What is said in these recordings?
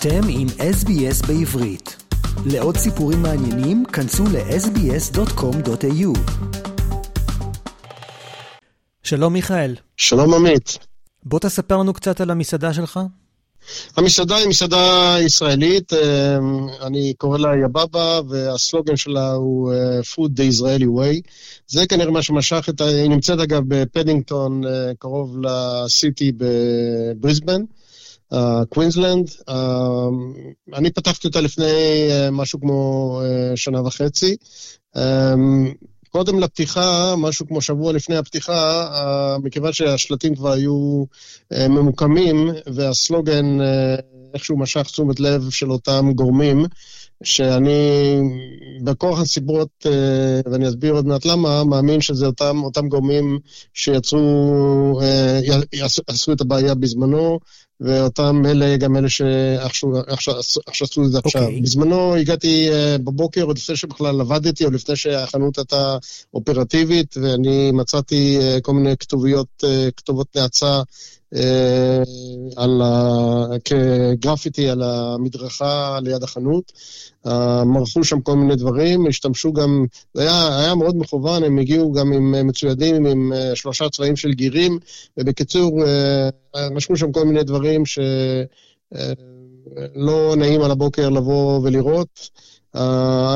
אתם עם SBS בעברית. לעוד סיפורים מעניינים, כנסו ל-sbs.com.au. שלום מיכאל. שלום עמית. בוא תספר לנו קצת על המסעדה שלך. המסעדה היא מסעדה ישראלית, אה, אני קורא לה יבבה, והסלוגן שלה הוא אה, Food the Israeli Way. זה כנראה מה שמשך את ה... היא נמצאת אגב בפדינגטון, אה, קרוב לסיטי בבריסבן. קווינסלנד. Uh, uh, אני פתחתי אותה לפני uh, משהו כמו uh, שנה וחצי. Um, קודם לפתיחה, משהו כמו שבוע לפני הפתיחה, uh, מכיוון שהשלטים כבר היו uh, ממוקמים, והסלוגן uh, איכשהו משך תשומת לב של אותם גורמים, שאני בכוח הסיבות, ואני אסביר עוד מעט למה, מאמין שזה אותם, אותם גורמים שיצרו, עשו את הבעיה בזמנו, ואותם אלה גם אלה שעשו את זה עכשיו. Okay. בזמנו הגעתי uh, בבוקר, עוד לפני שבכלל עבדתי, או לפני שהחנות הייתה אופרטיבית, ואני מצאתי uh, כל מיני כתוביות, uh, כתובות נאצה אה, על ה... כגרפיטי על המדרכה ליד החנות. אה, מרחו שם כל מיני דברים, השתמשו גם, זה היה, היה מאוד מכוון, הם הגיעו גם עם מצוידים עם אה, שלושה צבעים של גירים, ובקיצור, משכו שם כל מיני דברים שלא נעים על הבוקר לבוא ולראות. Uh,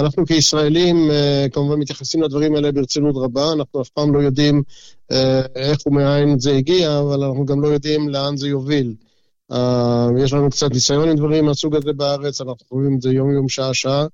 אנחנו כישראלים uh, כמובן מתייחסים לדברים האלה ברצינות רבה, אנחנו אף פעם לא יודעים איך ומאין זה הגיע, אבל אנחנו גם לא יודעים לאן זה יוביל. Uh, יש לנו קצת ניסיון עם דברים מהסוג הזה בארץ, אנחנו חווים את זה יום-יום, שעה-שעה,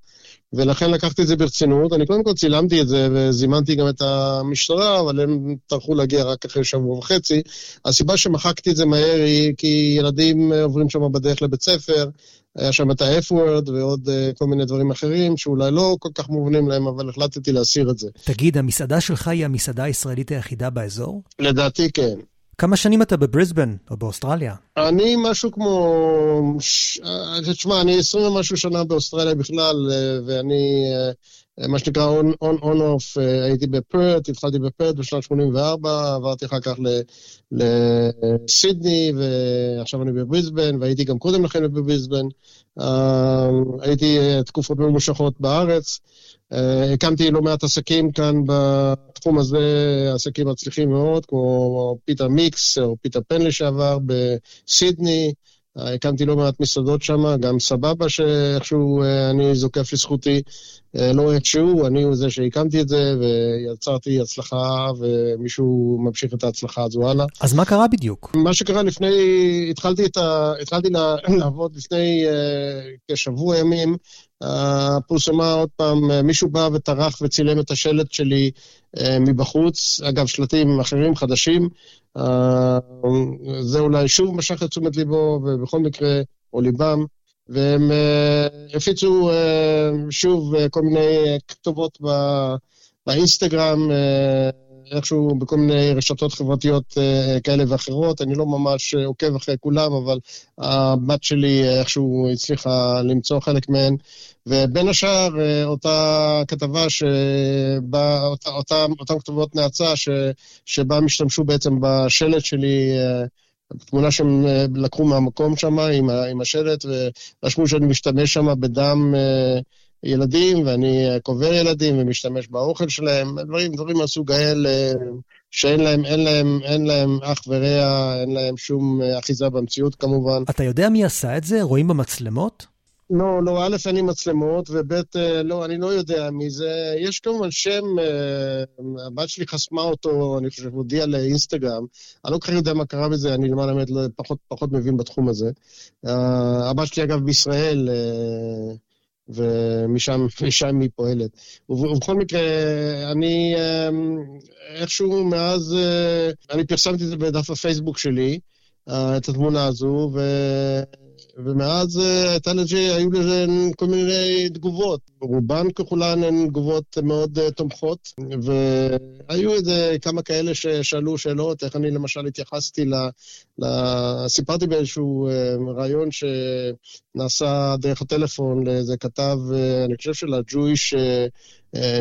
ולכן לקחתי את זה ברצינות. אני קודם כל צילמתי את זה וזימנתי גם את המשטרה, אבל הם טרחו להגיע רק אחרי שבוע וחצי. הסיבה שמחקתי את זה מהר היא כי ילדים עוברים שם בדרך לבית ספר, היה שם את ה-F-word ועוד uh, כל מיני דברים אחרים שאולי לא כל כך מובנים להם, אבל החלטתי להסיר את זה. תגיד, המסעדה שלך היא המסעדה הישראלית היחידה באזור? לדעתי כן. כמה שנים אתה בבריסבן או באוסטרליה? אני משהו כמו... אה, תשמע, אני עשרים ומשהו שנה באוסטרליה בכלל, אה, ואני מה שנקרא אה, הייתי בפרת', התחלתי בפרת' בשנת 84, עברתי אחר כך לסידני, ועכשיו אני בבריסבן, והייתי גם קודם לכן בבריסבן. אה, הייתי אה, תקופות ממושכות בארץ. הקמתי לא מעט עסקים כאן בתחום הזה, עסקים מצליחים מאוד, כמו פיתה מיקס או פיתה פן לשעבר בסידני. הקמתי לא מעט מסעדות שם, גם סבבה שאיכשהו אני זוקף לזכותי. אה, לא איכשהו, אני הוא זה שהקמתי את זה, ויצרתי הצלחה, ומישהו ממשיך את ההצלחה הזו הלאה. אז מה קרה בדיוק? מה שקרה לפני, התחלתי, ה, התחלתי לעבוד לפני uh, כשבוע ימים, פורסמה עוד פעם, מישהו בא וטרח וצילם את השלט שלי uh, מבחוץ, אגב, שלטים אחרים חדשים. Uh, זה אולי שוב משך את תשומת ליבו, ובכל מקרה, או ליבם. והם הפיצו שוב כל מיני כתובות באינסטגרם, איכשהו בכל מיני רשתות חברתיות uh, כאלה ואחרות. אני לא ממש עוקב אחרי כולם, אבל הבת שלי איכשהו הצליחה למצוא חלק מהן. ובין השאר, uh, אותה כתבה שבה, אותה, אותם, אותם כתובות נאצה, ש, שבה השתמשו בעצם בשלט שלי, תמונה שהם אה, לקחו מהמקום שם עם, עם השלט, ורשמו שאני משתמש שם בדם אה, ילדים, ואני קובר ילדים ומשתמש באוכל שלהם, דברים, דברים מהסוג האלה, שאין להם, אין להם, אין להם אח ורע, אין להם שום אה, אחיזה במציאות כמובן. אתה יודע מי עשה את זה? רואים במצלמות? לא, לא, א', אין לי מצלמות, וב', אה, לא, אני לא יודע מי זה. יש כמובן שם, אה, הבת שלי חסמה אותו, אני חושב, הודיעה לאינסטגרם. אני לא כל כך יודע מה קרה בזה, אני למען האמת לא, פחות, פחות מבין בתחום הזה. אה, הבת שלי, אגב, בישראל, ומשם היא פועלת. ובכל מקרה, אני איכשהו מאז, אני פרסמתי את זה בדף הפייסבוק שלי, את התמונה הזו, ו... ומאז אה, לזה, היו לזה כל מיני תגובות. רובן ככולן הן תגובות מאוד uh, תומכות, והיו איזה כמה כאלה ששאלו שאלות, איך אני למשל התייחסתי ל... ל... סיפרתי באיזשהו אה, רעיון שנעשה דרך הטלפון לאיזה כתב, אני חושב של ה-Jewish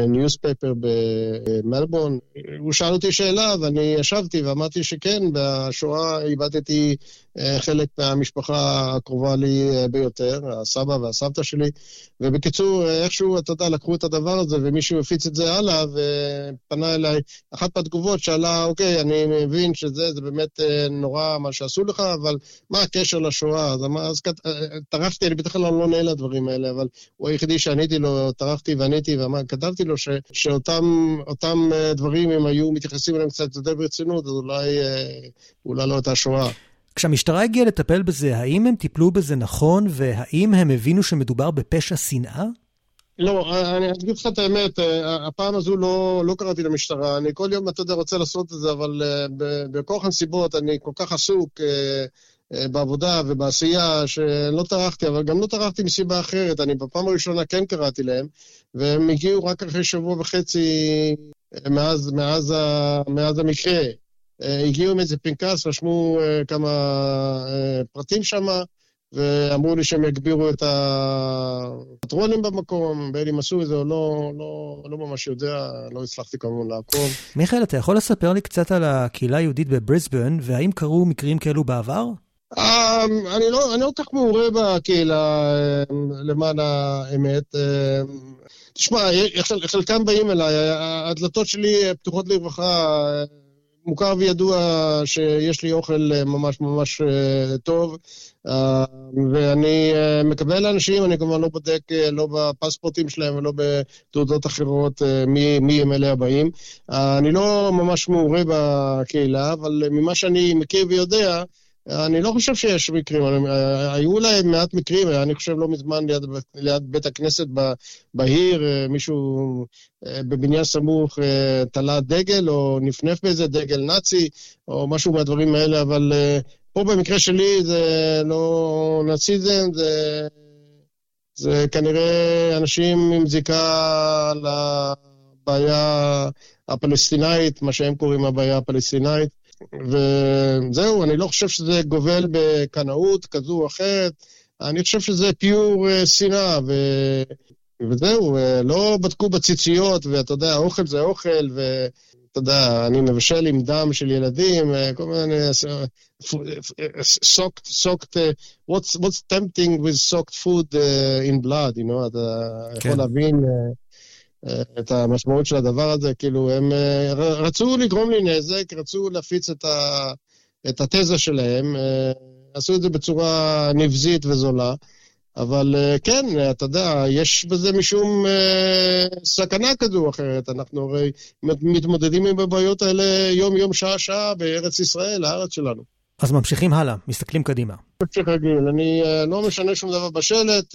newspaper במלבורן. הוא שאל אותי שאלה ואני ישבתי ואמרתי שכן, בשואה איבדתי חלק מהמשפחה הקרובה לי ביותר, הסבא והסבתא שלי. ובקיצור, איכשהו, אתה יודע, לקחו את הדבר הזה ומישהו הפיץ את זה הלאה ופנה אליי. אחת מהתגובות שאלה, אוקיי, אני מבין שזה, זה באמת נורא מה שעשו לך, אבל מה הקשר לשואה? אז, אז טרחתי, אני בדרך כלל לא נהנה לדברים האלה, אבל הוא היחידי שעניתי לו, טרחתי ועניתי, וכתבתי לו ש, שאותם דברים, אם היו מתייחסים אליהם קצת יותר ברצינות, אז אולי, אולי לא הייתה שואה. כשהמשטרה הגיעה לטפל בזה, האם הם טיפלו בזה נכון, והאם הם הבינו שמדובר בפשע שנאה? לא, אני אגיד לך את האמת, הפעם הזו לא, לא קראתי למשטרה. אני כל יום, אתה יודע, רוצה לעשות את זה, אבל בכוח הנסיבות אני כל כך עסוק בעבודה ובעשייה, שלא טרחתי, אבל גם לא טרחתי מסיבה אחרת. אני בפעם הראשונה כן קראתי להם, והם הגיעו רק אחרי שבוע וחצי מאז, מאז, מאז המקרה. הגיעו עם איזה פנקס, רשמו כמה פרטים שם, ואמרו לי שהם יגבירו את הפטרונים במקום, בין אם עשו את זה או לא, לא, לא ממש יודע, לא הצלחתי כמובן לעקוב. מיכאל, אתה יכול לספר לי קצת על הקהילה היהודית בבריסבן, והאם קרו מקרים כאלו בעבר? אני לא, אני לא כל כך מעורה בקהילה, למען האמת. תשמע, חלקם באים אליי, הדלתות שלי פתוחות לרווחה. מוכר וידוע שיש לי אוכל ממש ממש טוב, ואני מקבל אנשים, אני כמובן לא בודק, לא בפספורטים שלהם ולא בתעודות אחרות מי, מי הם אלה הבאים. אני לא ממש מעורה בקהילה, אבל ממה שאני מכיר ויודע, אני לא חושב שיש מקרים, היו להם מעט מקרים, אני חושב לא מזמן ליד, ליד בית הכנסת בהיר, מישהו בבניין סמוך תלה דגל או נפנף באיזה דגל נאצי או משהו מהדברים האלה, אבל פה במקרה שלי זה לא נאציזם, זה, זה כנראה אנשים עם זיקה לבעיה הפלסטינאית, מה שהם קוראים הבעיה הפלסטינאית. וזהו, אני לא חושב שזה גובל בקנאות כזו או אחרת, אני חושב שזה פיור שנאה, ו... וזהו, לא בדקו בציציות, ואתה יודע, אוכל זה אוכל, ואתה יודע, אני מבשל עם דם של ילדים, כל מיני... soaked, soaked, uh, what's, what's tempting with soaked food in blood, you know, אתה כן. יכול להבין... Uh, את המשמעות של הדבר הזה, כאילו הם רצו לגרום לי נזק, רצו להפיץ את, ה, את התזה שלהם, עשו את זה בצורה נבזית וזולה, אבל כן, אתה יודע, יש בזה משום סכנה כזו או אחרת, אנחנו הרי מתמודדים עם הבעיות האלה יום-יום, שעה-שעה בארץ ישראל, הארץ שלנו. אז ממשיכים הלאה, מסתכלים קדימה. אני לא משנה שום דבר בשלט,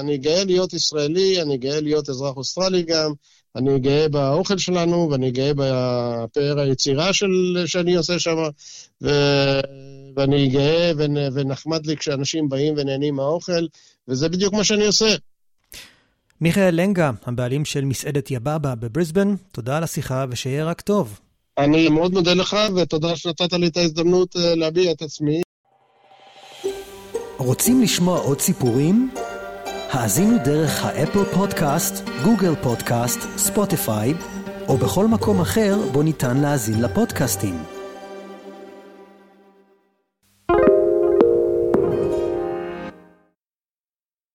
אני גאה להיות ישראלי, אני גאה להיות אזרח אוסטרלי גם, אני גאה באוכל שלנו, ואני גאה בפאר היצירה של, שאני עושה שם, ו... ואני גאה ונחמד לי כשאנשים באים ונהנים מהאוכל, וזה בדיוק מה שאני עושה. מיכאל לנגה, הבעלים של מסעדת יבאבא בבריסבן, תודה על השיחה ושיהיה רק טוב. אני מאוד מודה לך, ותודה שנתת לי את ההזדמנות להביע את עצמי. רוצים לשמוע עוד סיפורים? האזינו דרך ה Apple Podcast, Google Podcast, Spotify, או בכל מקום אחר בו ניתן להאזין לפודקאסטים.